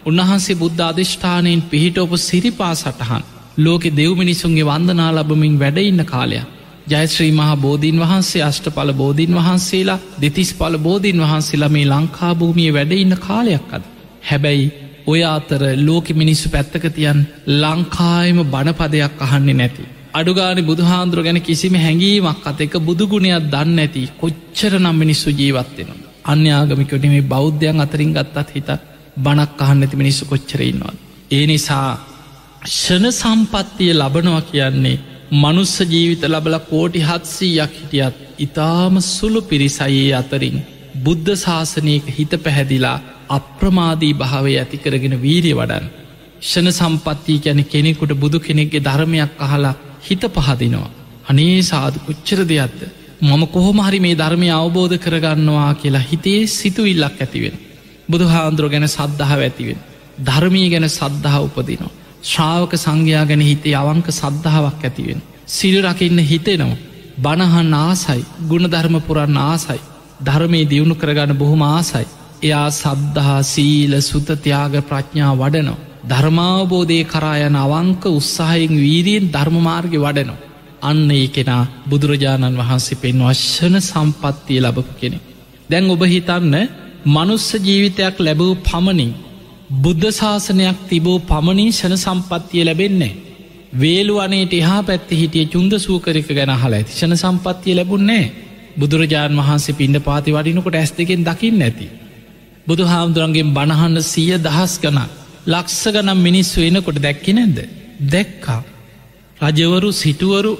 [SPEAKER 1] උන්වහන්සේ බුද්ධ අධිෂ්ඨානයෙන් පිහිටඔප සිරිපා සටහන් ලෝකෙ දෙව්මිනිසුන්ගේ වන්දනා ලබමින් වැඩඉන්න කාලයක්. ජයශ්‍රී මහා බෝධීන් වහන්සේ අෂ්ට පල බෝධීන් වහන්සේලා දෙතිස් පල බෝධීන් වහන්සේලා මේ ලංකාභූමිය වැඩඉන්න කාලයක්කද. හැබැයි ඔය අතර ලෝක මිනිස්සු පැත්තකතියන් ලංකායම බණපදයක් අහන්නේ නැති. අඩුගානි බුදුහාන්දුර ගැන කිසිම හැඟීමක් අත එක බුදුගුණයක් දන්න ඇති කොච්චර නම් මිනිස්සු ජීවත්වෙනවා. අන්‍යාගමිකොට මේ බෞද්ධයන් අතරින් ගත්තත් හිත බණක් අහන්න ඇති මිනිස්සු කොච්චරඉන්නවා. ඒ නිසා ෂණ සම්පත්තිය ලබනවා කියන්නේ මනුස්ස ජීවිත ලබල කෝටි හත්සීයක් හිටියත් ඉතාම සුළු පිරිසයේ අතරින් බුද්ධ ශාසනයක හිත පැහැදිලා අප්‍රමාදී භාවය ඇතිකරගෙන වීරිය වඩන්. ෂණ සම්පත්තිය ගැන කෙනෙකුට බුදු කෙනෙක්ගේ ධර්මයක් අහලා හිත පහදිනවා. අනේ සාධ කොච්චර දෙයක්ද. මම කොහොමහරි මේ ධර්මය අවබෝධ කරගන්නවා කියලා හිතේ සිතුවිල්ලක් ඇතිවෙන. බුදු හාන්දුර ගැන සද්ධාව ඇතිවෙන. ධර්මී ගැන සද්ධහා උපදිනවා. ශ්‍රාවක සංඝයා ගැන හිතේ අවංක සද්ධාවක් ඇතිවෙන. සිල්රකින්න හිතෙනවා. බණහන් ආසයි ගුණධර්ම පුරන්න ආසයි. ධර්මය දියුණු කරගන්න බොහොම ආසයි. එයා සද්ධහා සීල සුතතියාග ප්‍රඥා වඩනෝ. ධර්මාවබෝධය කරායන අවංක උත්සාහයෙන් වීරියෙන් ධර්මමාර්ග වඩනෝ. අන්න ඒ කෙනා බුදුරජාණන් වහන්සේ පෙන් වශ්‍යන සම්පත්තිය ලබපු කෙනෙ. දැන් ඔබ හිතන්න මනුස්ස ජීවිතයක් ලැබූ පමණින් බුද්ධ ශාසනයක් තිබූ පමණින් ෂණ සම්පත්තිය ලැබෙන්නේ. වේලු අනේට එහා පැත්ති හිටිය චුන්ද සූකරික ගැන හලා ඇති ෂණ සම්පත්තිය ලැබුන්නේ බුදුරජාණන් වහන්සේ පින්ඩ පාති වඩිනකොට ඇස් දෙකෙන් දකිින් නැති. බුදු හාමුදුරන්ගේ බණහන්න සිය දහස් ගන ලක්ස ගනම් මිනිස්සු එනකොට දැක්කි නැද්ද. දැක්කා. රජවරු සිටුවරු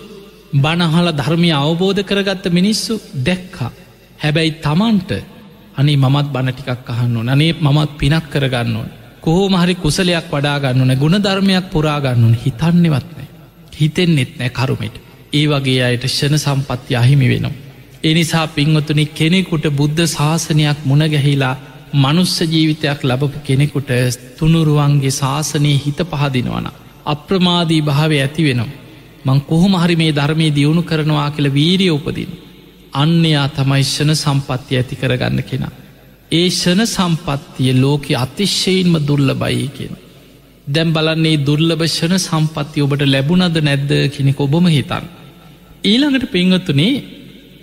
[SPEAKER 1] බණහල ධර්මය අවබෝධ කරගත්ත මිනිස්සු දැක්කා. හැබැයි තමන්ට අනි මමත් බණ ටිකක් අහන්න ඕන අනේ මමත් පිනක් කරගන්න ඕන කොහෝම හරි කුසලයක් වඩාගන්න ඕන ගුණ ධර්මයක් පුරාගන්නුන් හිතන්නෙවත්නෑ හිතෙන්නෙත් නෑ කරුමට ඒ වගේ අයට ෂණ සම්පත්ති අහිමි වෙනවා. එනිසා පින්වතුනි කෙනෙකුට බුද්ධ ශාසනයක් මුණගැහිලා මනුස්ස ජීවිතයක් ලබපු කෙනෙකුට තුනුරුවන්ගේ ශාසනයේ හිත පහදිනවන. අප්‍රමාදී භාවය ඇති වෙනවා. මං කොහොම හරි මේ ධර්මය දියුණු කරනවා කියල වීරිය උපදින. අන්නයා තමයි ෂණ සම්පත්තිය ඇති කරගන්න කෙනා. ඒ ෂණ සම්පත්තිය ලෝකෙ අතිශ්‍යයෙන්ම දුර්ල බයි කියෙන. දැම් බලන්නේ දුර්ලභ ෂණ සම්පත්තිය ඔබට ලැබුණද නැද්ද කෙනෙක ඔබම හිතන්. ඊළඟට පිංහතුනේ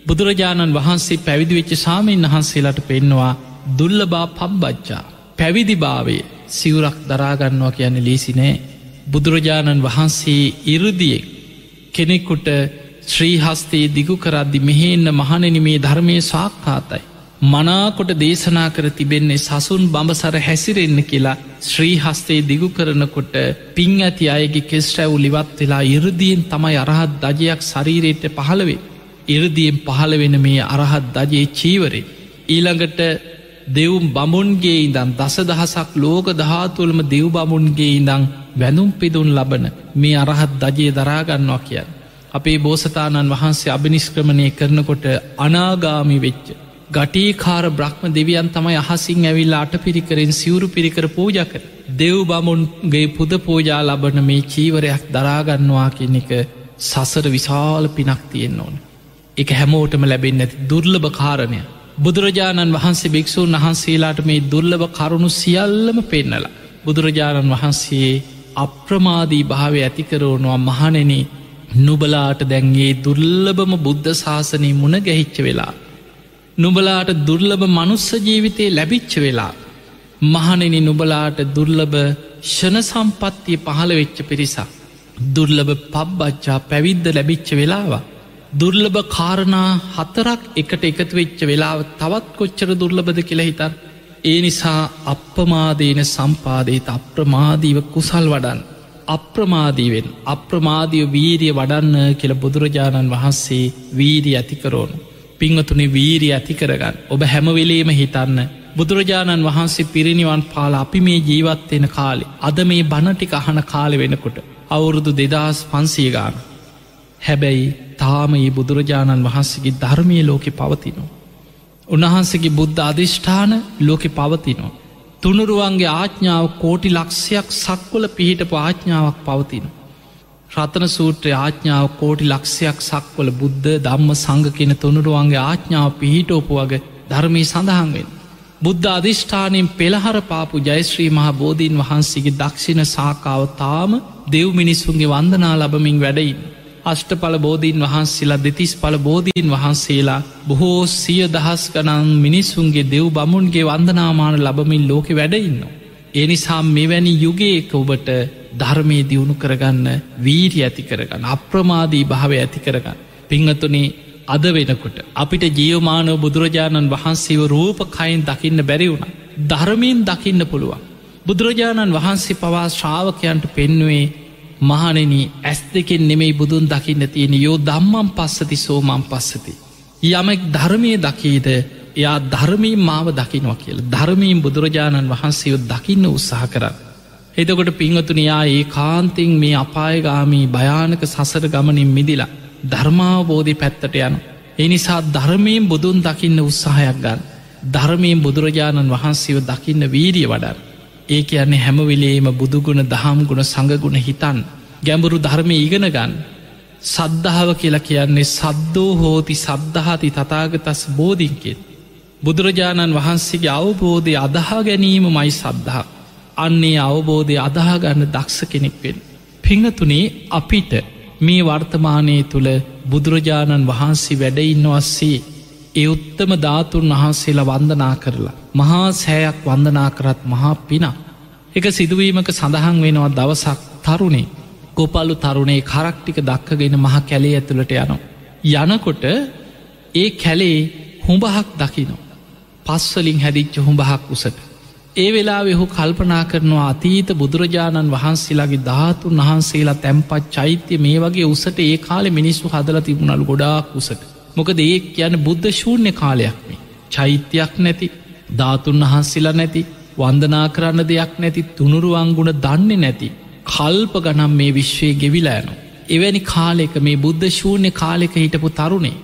[SPEAKER 1] බුදුරජාණන් වහන්සේ පැවිදි වෙච්ච සාමීන් වහන්සේලාට පෙන්නවා දුල්ලබා පබ්බච්චා පැවිදිභාවේ සිවුරක් දරාගන්නවා කියන්නේ ලේසි නෑ බුදුරජාණන් වහන්සේ ඉරුදියෙක් කෙනෙකුට ශ්‍රීහස්තේ දිගු කරද්දි මෙහෙන්න මහනෙන මේ ධර්මය සාක්කාතයි. මනාකොට දේශනා කර තිබෙන්නේ සසුන් බඹසර හැසිරෙන්න කියලා ශ්‍රීහස්තේ දිගු කරනකොට පින් ඇති අයගේ කෙස්ටැව් ලිවත් වෙලා ඉරදියෙන් තමයි අරහත් දජයක් ශරීරයට පහළවේ. ඉරදියෙන් පහළ වෙන මේ අරහත් දජයේ චීවරේ. ඊළඟට දෙවුම් බමුන්ගේ ඉදන් දස දහසක් ලෝක දහතුළම දෙව් බමුන්ගේ ඉඳං වැඳුම් පිදුන් ලබන මේ අරහත් දජයේ දරාගන්නවා කියන්න. අපේ බෝසතාණන් වහන්සේ අභිනිස්ක්‍රමණය කරනකොට අනාගාමි වෙච්ච. ගටීකාර බ්‍රහ්ම දෙවියන් තමයි අහසිං ඇවිල් අට පිරිකරෙන් සිවුරු පිරිකර පූජකර. දෙව් බමුන්ගේ පුද පූජා ලබන මේ චීවරයක් දරාගන්නවා කියන එක සසර විශාල පිනක් තියෙන් ඕන. එක හැමෝටම ලැබෙන් ඇති දුර්ලභ කාරණය. බුදුරජාණන් වහන්සේ භික්‍ෂූන් වහන්සේලාට මේ දුර්ලභ කරුණු සියල්ලම පෙන්නලා. බුදුරජාණන් වහන්සේ අප්‍රමාදී භාවය ඇතිකරවනවා මහනෙන නුබලාට දැන්ගේ දුර්ලභම බුද්ධ ශාසනය මුණ ගැහිච්ච වෙලා. නුබලාට දුර්ලභ මනුස්ස ජීවිතය ලැබිච්ච වෙලා. මහනෙන නුබලාට දුර්ලභ ෂණ සම්පත්තිය පහළ වෙච්ච පිරිසක්. දුර්ලභ පබ්බච්චා පැවිද්ද ලැබිච්ච වෙලාවා. දුර්ලභ කාරණා හතරක් එකට එකතු වෙච්ච වෙලාව තවත් කොච්චර දුර්ලබද කියලා හිතන්. ඒ නිසා අප්‍රමාදීන සම්පාදේත අප්‍රමාදීව කුසල් වඩන්. අප්‍රමාදීවෙන් අප්‍රමාදිය වීරිය වඩන්න කියල බුදුරජාණන් වහන්සේ වීරී ඇතිකරෝනු. පිංවතුනි වීරී ඇතිකරගන්න ඔබ හැමවෙලේම හිතන්න බුදුරජාණන් වහන්සේ පිරිනිවන් පාල අපි මේ ජීවත්වෙන කාලෙ අද මේ බණටික අහන කාලෙ වෙනකොට අවුරුදු දෙදස් පන්සිය ගාන. හැබැයි තාම ඒ බුදුරජාණන් වහන්සේගේ ධර්මය ලෝකෙ පවතිනවා. උන්වහන්සේගේ බුද්ධ අධිෂ්ඨාන ලෝකෙ පවතිනවා. තුනුරුවන්ගේ ආඥාව කෝටි ලක්ෂයක් සක්වල පිහිටපු ආඥාවක් පවතින. රතන සූත්‍රය ආඥාව කෝටි ලක්ෂයක් සක්වල බුද්ධ දම්ම සංග කෙන තුනුරුවන්ගේ ආඥාව පිහිටෝපු වගේ ධර්මී සඳහන්වෙන්. බුද්ධ අධිෂ්ඨානයෙන් පෙළහර පාපු ජයශ්‍රී මහා බෝධීන් වහන්සේගේ දක්ෂිණ සාකාව තාම දෙව් මිනිස්සුන්ගේ වන්දනා ලබමින් වැඩයින්න. අෂ්ටඵල බෝධීන් වහන්සේලා දෙතිස් පල බෝධීන් වහන්සේලා බොහෝ සිය දහස් ගනන් මිනිස්සුන්ගේ දෙව් බමුන්ගේ වන්දනාමාන ලබමින් ලෝකෙ වැඩඉන්න. එනිසා මෙවැනි යුගේක ඔබට ධර්මය දියුණු කරගන්න වීරි ඇති කරගන්න අප්‍රමාදී භාවය ඇති කරගන්න. පිංහතුනේ අද වෙනකොට අපිට ජියවමානව බුදුරජාණන් වහන්සේව රූප කයින් දකින්න බැරි වුණ. ධර්මීන් දකින්න පුළුවන්. බුදුරජාණන් වහන්සේ පවා ශ්‍රාවකයන්ට පෙන්නුවේ මහනෙන ඇස් දෙකෙන් නෙමෙයි බුදුන් දකින්න තියෙන යෝ දම්මම් පස්සති සෝමම් පස්සති. යමෙක් ධර්මය දකීද එයා ධර්මී මාව දකිනවා කියල ධර්මීන් බුදුරජාණන් වහන්සේව දකින්න උත්සාහ කරන්න. එතකොට පිංහතුනයා ඒ කාන්තිං මේ අපායගාමී භයානක සසර ගමනින් මිදිලා ධර්මාවබෝධි පැත්තට යන. එනිසා ධර්මයෙන් බුදුන් දකින්න උත්සාහයක් ගන්න. ධර්මයෙන් බුදුරජාණන් වහන්සේව දකින්න වීරිය වඩන්න. ඒ කියන්නේ හැමවෙලේම බුදුගුණ දහම් ගුණ සඟගුණ හිතන් ගැඹුරු ධර්මය ඉගෙන ගන්න. සද්ධාව කියලා කියන්නේ සද්දෝ හෝති සද්ධහති තතාගතස් බෝධින්කෙන්. බුදුරජාණන් වහන්සේගේ අවබෝධය අදහා ගැනීම මයි සද්ධහා. අන්නේ අවබෝධය අදහාගන්න දක්ෂ කෙනෙක්වෙන්. පිංහතුනේ අපිට මේ වර්තමානය තුළ බුදුරජාණන් වහන්සේ වැඩඉන්නවස්සේ ඒ උත්තම ධාතුන් වහන්සේලා වන්දනා කරලා. මහා සෑයක් වන්දනා කරත් මහා පිනා. එක සිදුවීමක සඳහන් වෙනවා දවසක් තරුණේ ගොපල්ලු තරුණේ කරක්ටික දක්කගෙන මහ කැලේ ඇතුළට යනවා. යනකොට ඒ කැලේ හුඹහක් දකිනවා. පස්වලින් හැදිච්ච හුඹහක් උසට. ඒ වෙලා වෙහු කල්පනා කරනවා අතීත බුදුරජාණන් වහන්සේලාගේ ධාතුන් වහන්සේලා තැම්පත් චෛත්‍ය මේ වගේ උසට ඒ කාලෙ මිනිස්සු හදල තිබුණලු ගොඩාක් උසට. මොකද ඒ කියන බුද්ධ ශූන්‍ය කාලයක්නේ. චෛත්‍යයක් නැති ධාතුන් වහන්සේලා නැති වන්දනා කරන්න දෙයක් නැති තුනුරුවන්ගුණ දන්නේ නැති. කල්ප ගනම් මේ විශ්වය ගෙවිලෑනු. එවැනි කාලෙක මේ බුද්ධ ශූන්‍ය කාලෙක හිටපු තරුණේ.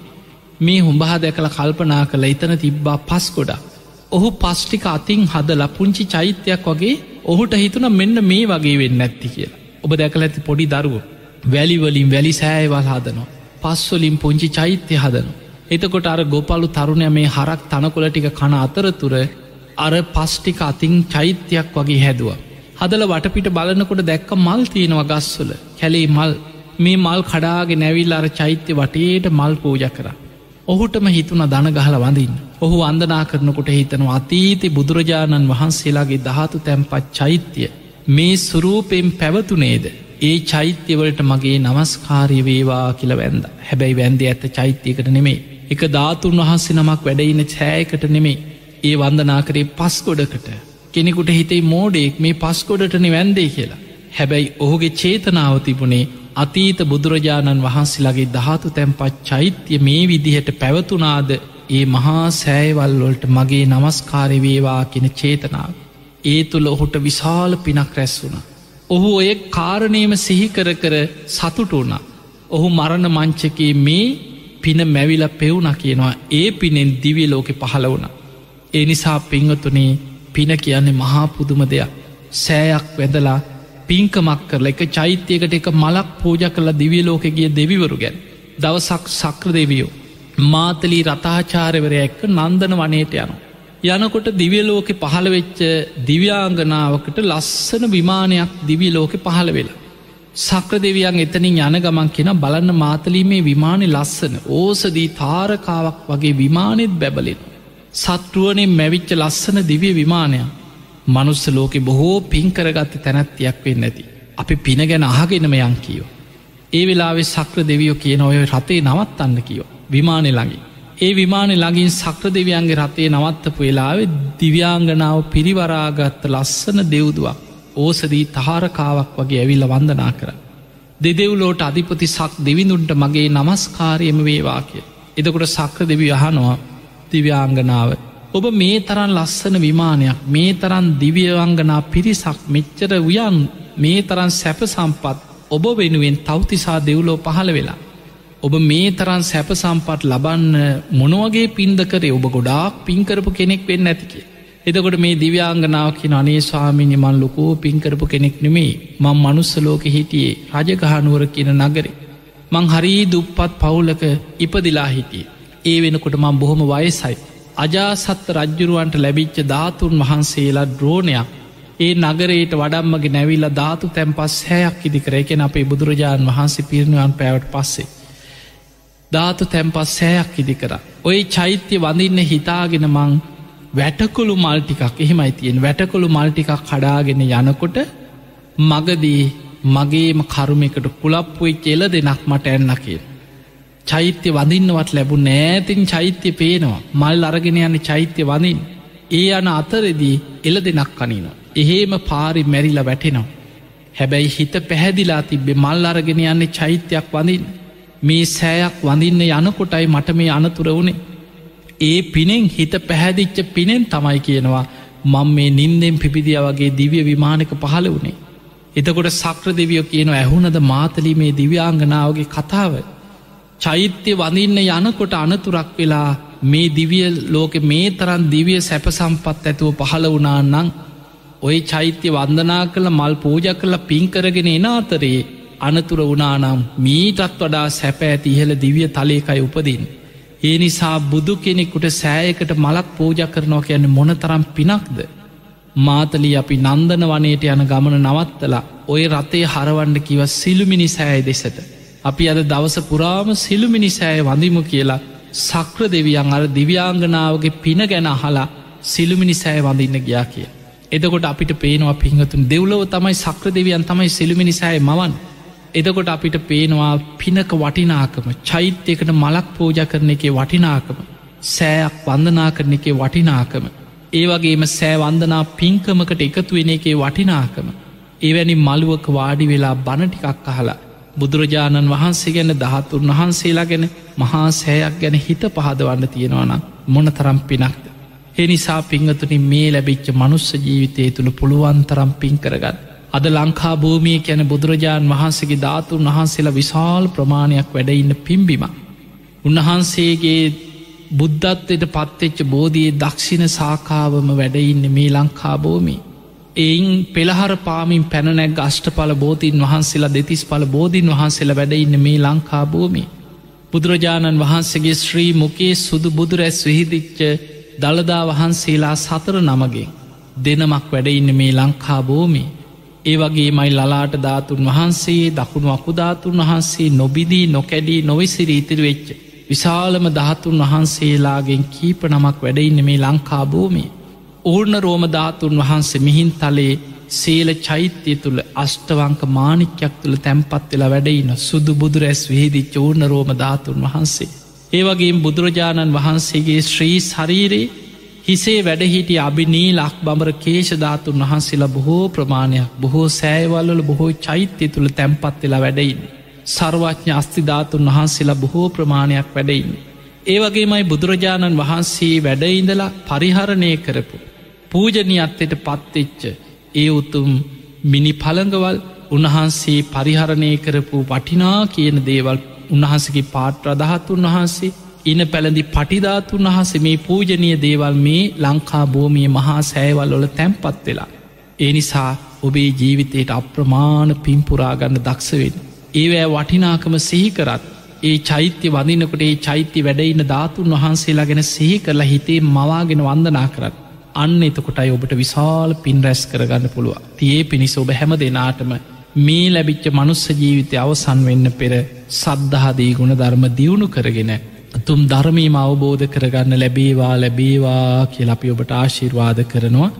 [SPEAKER 1] මේ හුඹහා දැකළ කල්පනා කළ එතන තිබ්බා පස් ගොඩා. ඔහු පස්්ටික අතින් හදලා පුංචි චෛත්‍යයක් වගේ ඔහුට හිතුන මෙන්න මේ වගේ වෙන්න ඇත්ති කියලා. ඔබ දැකල ඇති පොඩි දරුව. වැලිවලින් වැලි සෑයවල් හදනවා. පස්වලින් පුංචි චෛත්‍ය හදන. එතකොට අර ගොපලු තරුණය මේ හරක් තනකොල ටික කන අතරතුර අර පස්්ටික අතින් චෛත්‍යයක් වගේ හැදුව. හදල වටපිට බලනකොට දැක්ක මල් තියෙනවා ගස්වල කැලේ මල් මේ මල් කඩාගේ නැවිල් අර චෛත්‍ය වටේට මල් පූජ කර. ඔහුටම හිතුන දන ගහල වඳින්. ඔහු අන්දනා කරනකොට හිතනවා අතීති බුදුරජාණන් වහන්සේලාගේ දහතු තැම්පත් චෛත්‍යය මේ සුරූපයෙන් පැවතුනේද? ඒ චෛත්‍යවලට මගේ නමස්කාරය වේවා කියල වැන්ද හැබැයි වැන්ද ඇත්ත චෛත්‍යයකට නෙමේ එක ධාතුන් වහන්සේ නමක් වැඩඉන්න චෑයකට නෙමේ ඒ වන්දනා කරේ පස්කොඩකට කෙනෙකුට හිතේ මෝඩෙක් මේ පස්කොඩටන වැන්දේ කියලා. හැබැයි ඔහුගේ චේතනාව තිබුණේ අතීත බුදුරජාණන් වහන්සේලාගේ ධාතු තැන්පත් චෛත්‍ය මේ විදිහට පැවතුනාද ඒ මහා සෑවල්වොල්ට මගේ නමස්කාරවේවා කෙන චේතනාව ඒ තුළ ඔහුට විශාල පිනක් රැස් වුණා ඔහු ඔය කාරණයම සිහිකර කර සතුට වුණා. ඔහු මරණ මංචකේ මේ පින මැවිල පෙවුණ කියනවා ඒ පිනෙන් දිවිය ලෝකෙ පහළ වුණ. ඒ නිසා පිංහතුනේ පින කියන්නේ මහා පුදුම දෙයක්. සෑයක් වැදලා පින්කමක් කරල එක චෛත්‍යයකට එක මලක් පූජ කළ දිවිය ලෝකෙගේ දෙවිවරු ගැන් දවසක් සක්‍ර දෙවියෝ මාතලී රතාචාරවර එක්ක නන්දන වනයට යනු. යනකොට දිවියලෝකෙ පහළ වෙච්ච දිව්‍යාංගනාවකට ලස්සන විමානයක් දිවී ලෝකෙ පහළ වෙලා. සක්‍ර දෙවියන් එතනින් යන ගමන් කෙන බලන්න මාතලීමේ විමානය ලස්සන ඕසදී තාරකාවක් වගේ විමානෙත් බැබලෙන. සත්රුවනෙන් මැවිච්ච ලස්සන දිවිය විමානයක් මනුස්ස ලෝකෙ බොහෝ පින්කරගත්ත තැනැත්තියක් වෙන්න ඇති. අපි පින ගැන අහගෙනම යන් කියෝ. ඒ වෙලාවෙ සක්‍ර දෙවියෝ කියන ඔය රතේ නවත්තන්න කියෝ. විමානෙ ළඟි. ඒ විමානෙ ළඟින් සක්‍ර දෙවියන්ගේ රතේ නවත්තපු වෙලාවෙ දිව්‍යාංගනාව පිරිවරාගත්ත ලස්සන දෙව්දුවක් ඕසදී තහාරකාවක් වගේ ඇවිල්ල වන්දනා කර. දෙදෙව්ලෝට අධිපති සක් දෙවිඳුන්ට මගේ නමස්කාරයම වේවා කිය. එදකොට සක්‍ර දෙවි අහනවා දිව්‍යාංගනාව. ඔබ මේ තරන් ලස්සන විමානයක් මේ තරන් දිවියවංගනා පිරිසක් මෙච්චර වයන් මේ තරන් සැප සම්පත් ඔබ වෙනුවෙන් තවතිසා දෙව්ලෝ පහළ වෙලා. ඔබ මේ තරන් සැප සම්පත් ලබන්න මොනවගේ පින්ද කරේ ඔබ ගොඩාක් පින්කරපු කෙනෙක් වෙන්න ඇතිකේ. එදකොට මේ දිව්‍යාංගනාවකි අනේ ස්වාමිනි මන් ලොකෝ පින්කරපු කෙනෙක් නෙමේ මං මනුස්සලෝක හිටියේ රජගහනුවර කියන නගරේ. මං හරී දුප්පත් පවුලක ඉපදිලා හිටිය. ඒ වෙනකොට මං බොහොම වයසයි. අජාසත්ත රජ්ජුරුවන්ට ලැබිච්ච ධාතුන් වහන්සේලා ද්‍රෝණයක් ඒ නගරයට වඩම්මගේ නැවිල්ල ධාතු තැන්පස් හැයක් ඉදිකර එකෙන අපේ බුදුරජාණන් වහන්සේ පිරිණුවන් පැවට පස්සේ. ධාතු තැන්පස් සෑයක් ඉදි කර. ඔය චෛත්‍ය වඳන්න හිතාගෙන මං වැටකොළු මල්ටිකක් එහෙමයි තියෙන් වැටකොළු මල්ටිකක් කඩාගෙන යනකොට මගදී මගේම කරුමෙකට කුලප්පුයි කෙල දෙනක් මට එන්න කිය. චෛත්‍ය වඳින්නවත් ලැබු නෑතින් චෛත්‍ය පේනවා මල් අරගෙන යන්න චෛත්‍ය වඳින්. ඒ අන අතරෙදී එල දෙනක් කනිනවා. එහෙම පාරි මැරිල වැටෙනවා. හැබැයි හිත පැහැදිලා තිබ්බෙ මල් අරගෙන යන්නේ චෛත්‍යයක් වඳින්. මේ සෑයක් වඳින්න යනකොටයි මට මේ අනතුර වුණේ ඒ පිනෙන් හිත පැහැදිච්ච පිනෙන් තමයි කියනවා මං මේ නින්දෙන් පිපිදිය වගේ දිවිය විමානක පහළ වුණේ. එතකොට සක්‍ර දෙවියෝ කියන ඇහුනද මාතලී මේ දිව්‍යාංගනාවගේ කතාව. චෛත්‍ය වඳින්න යනකොට අනතුරක් වෙලා මේ දිවිය ලෝකෙ මේ තරන් දිවිය සැපසම්පත් ඇතුව පහළ වනාන්නං ඔය චෛත්‍ය වන්දනා කළ මල් පූජ කළ පින්කරගෙන එන අතරේ අනතුර වනානම් මීටත් වඩා සැප ඇති ඉහළ දිවිය තලේකයි උපදින්. ඒ නිසා බුදු කෙනෙකුට සෑයකට මලක් පූජ කරනවා කියන්න මොනතරම් පිනක්ද. මාතලී අපි නන්දන වනයට යන ගමන නවත්තලා ඔය රතේ හරවන්න කිව සිළුමිනි සෑය දෙසට. අපි අද දවස පුරාම සිළුමිනි සෑය වඳිමු කියලා සක්‍ර දෙවියන් අර දිව්‍යාංගනාවගේ පින ගැන අහලා සිළුමිනි සෑ වඳන්න ගියා කිය. එදකොට අපිට පේනවා පිංහතුන් දෙව්ලව තමයි සක්‍ර දෙවියන් තමයි සිළුමිනි සෑ මවන් එදකොට අපිට පේනවා පිනක වටිනාකම චෛත්‍යයකට මලක් පෝජ කරන එකේ වටිනාකම සෑයක් වන්දනා කරන එකේ වටිනාකම ඒ වගේම සෑවන්දනා පින්කමකට එකතු වෙන එකේ වටිනාකම එවැනි මළුවක වාඩි වෙලා බණටිකක් අහලා බුදුරජාණන් වහන්සේ ගැන දහතුන් වහන්සේලා ගැන මහා සෑයක් ගැන හිත පහදවන්න තියෙනවනම් මොන තරම් පිනක්ද. එනිසා පිංහතුනින් මේ ලැබිච්ච මනුස්ස ජීවිතය තුළ පුළුවන්තරම් පින් කරගත්. අද ලංකා භූමිය කැන බුදුරජාණන් වහන්සේගේ ධාතුන් වහන්සේලා විශාල් ප්‍රමාණයක් වැඩඉන්න පිම්බිම. උන්වහන්සේගේ බුද්ධත්වයට පත්වෙච්ච බෝධයේ දක්ෂිණ සාකාවම වැඩඉන්න මේ ලංකා භූමි. එයින් පෙළහර පාමින් පැනනැක් අෂ්ටපල බෝධීන් වහන්සේලා දෙතිස් පල බෝධීන් වහන්සේලා වැඩඉන්න මේ ලංකා භූමි. බුදුරජාණන් වහන්සේගේ ශ්‍රී මුකේ සුදු බුදුරැස් විහිදිච්ච දළදා වහන්සේලා සතර නමගේ දෙනමක් වැඩඉන්න මේ ලංකා භූමි. ඒ වගේ මයි ලලාට ධාතුන් වහන්සේ දකුණු අකුධාතුන් වහන්සේ නොබිදී නොකැඩී නොවිසිර ඉතිර වෙච්ච. විශාලම ධාතුන් වහන්සේලාගෙන් කීප නමක් වැඩඉන්න මේ ලංකා භූමිය. ඕර්ණ රෝම ධාතුන් වහන්සේ මිහින් තලේ සේල චෛත්‍යය තුළ අෂ්ටවංක මානික්‍යයක් තුළ තැන්පත් වෙලා වැඩඉන්න සුදු බුදු රැස් විහිදි චෝර්ණ රෝම ධාතුන් වහන්සේ. ඒවගේ බුදුරජාණන් වහන්සේගේ ශ්‍රී ශරීරයේ හිසේ වැඩහිටිය අභිනී ලක් බඹර කේෂධාතුන් වහන්සේලා බොහෝ ප්‍රමාණයක් බොහෝ සෑවල්ල බොහෝ චෛත්‍යය තුළ තැන්පත් වෙලා වැඩයින්න. සර්වඥ අස්තිධාතුන් වහන්සේලා බොහෝ ප්‍රමාණයක් වැඩයින්න. ඒවගේමයි බුදුරජාණන් වහන්සේ වැඩඉඳලා පරිහරණය කරපු. පූජනයත්තයට පත්වෙච්ච ඒ උතුම් මිනි පළඟවල් උන්වහන්සේ පරිහරණය කරපු වටිනා කියන දේවල් උන්වහන්සගේ පාට්‍රදහතුන් වහන්සේ ඉන පැළඳි පටිධාතුන් වහස මේ පූජනය දේවල් මේ ලංකා භූමිය මහා සෑවල් වල තැන්පත් වෙලා. ඒ නිසා ඔබේ ජීවිතයට අප්‍රමාණ පින්පුරාගන්න දක්ෂවෙන්. ඒවෑ වටිනාකම සිහිකරත් ඒ චෛත්‍ය වදිනකොට ඒ චෛත්‍ය වැඩඉන්න ධාතුන් වහන්සේලා ගැන සිහි කරලා හිතේ මවාගෙන වන්දනා කරත්. අන්න එතකොටයි ඔබට විශාල පින් රැස් කරගන්න පුළුව. තියේ පිණිස ඔබ හැම දෙනාටම මේ ලැබිච්ච මනුස්ස ජීවිතය අවසන් වෙන්න පෙර සද්ධහදී ගුණ ධර්ම දියුණු කරගෙන තුම් ධර්මීම අවබෝධ කරගන්න ලැබේවා ලැබේවා කියලපි ඔබට ආශිර්වාද කරනවා.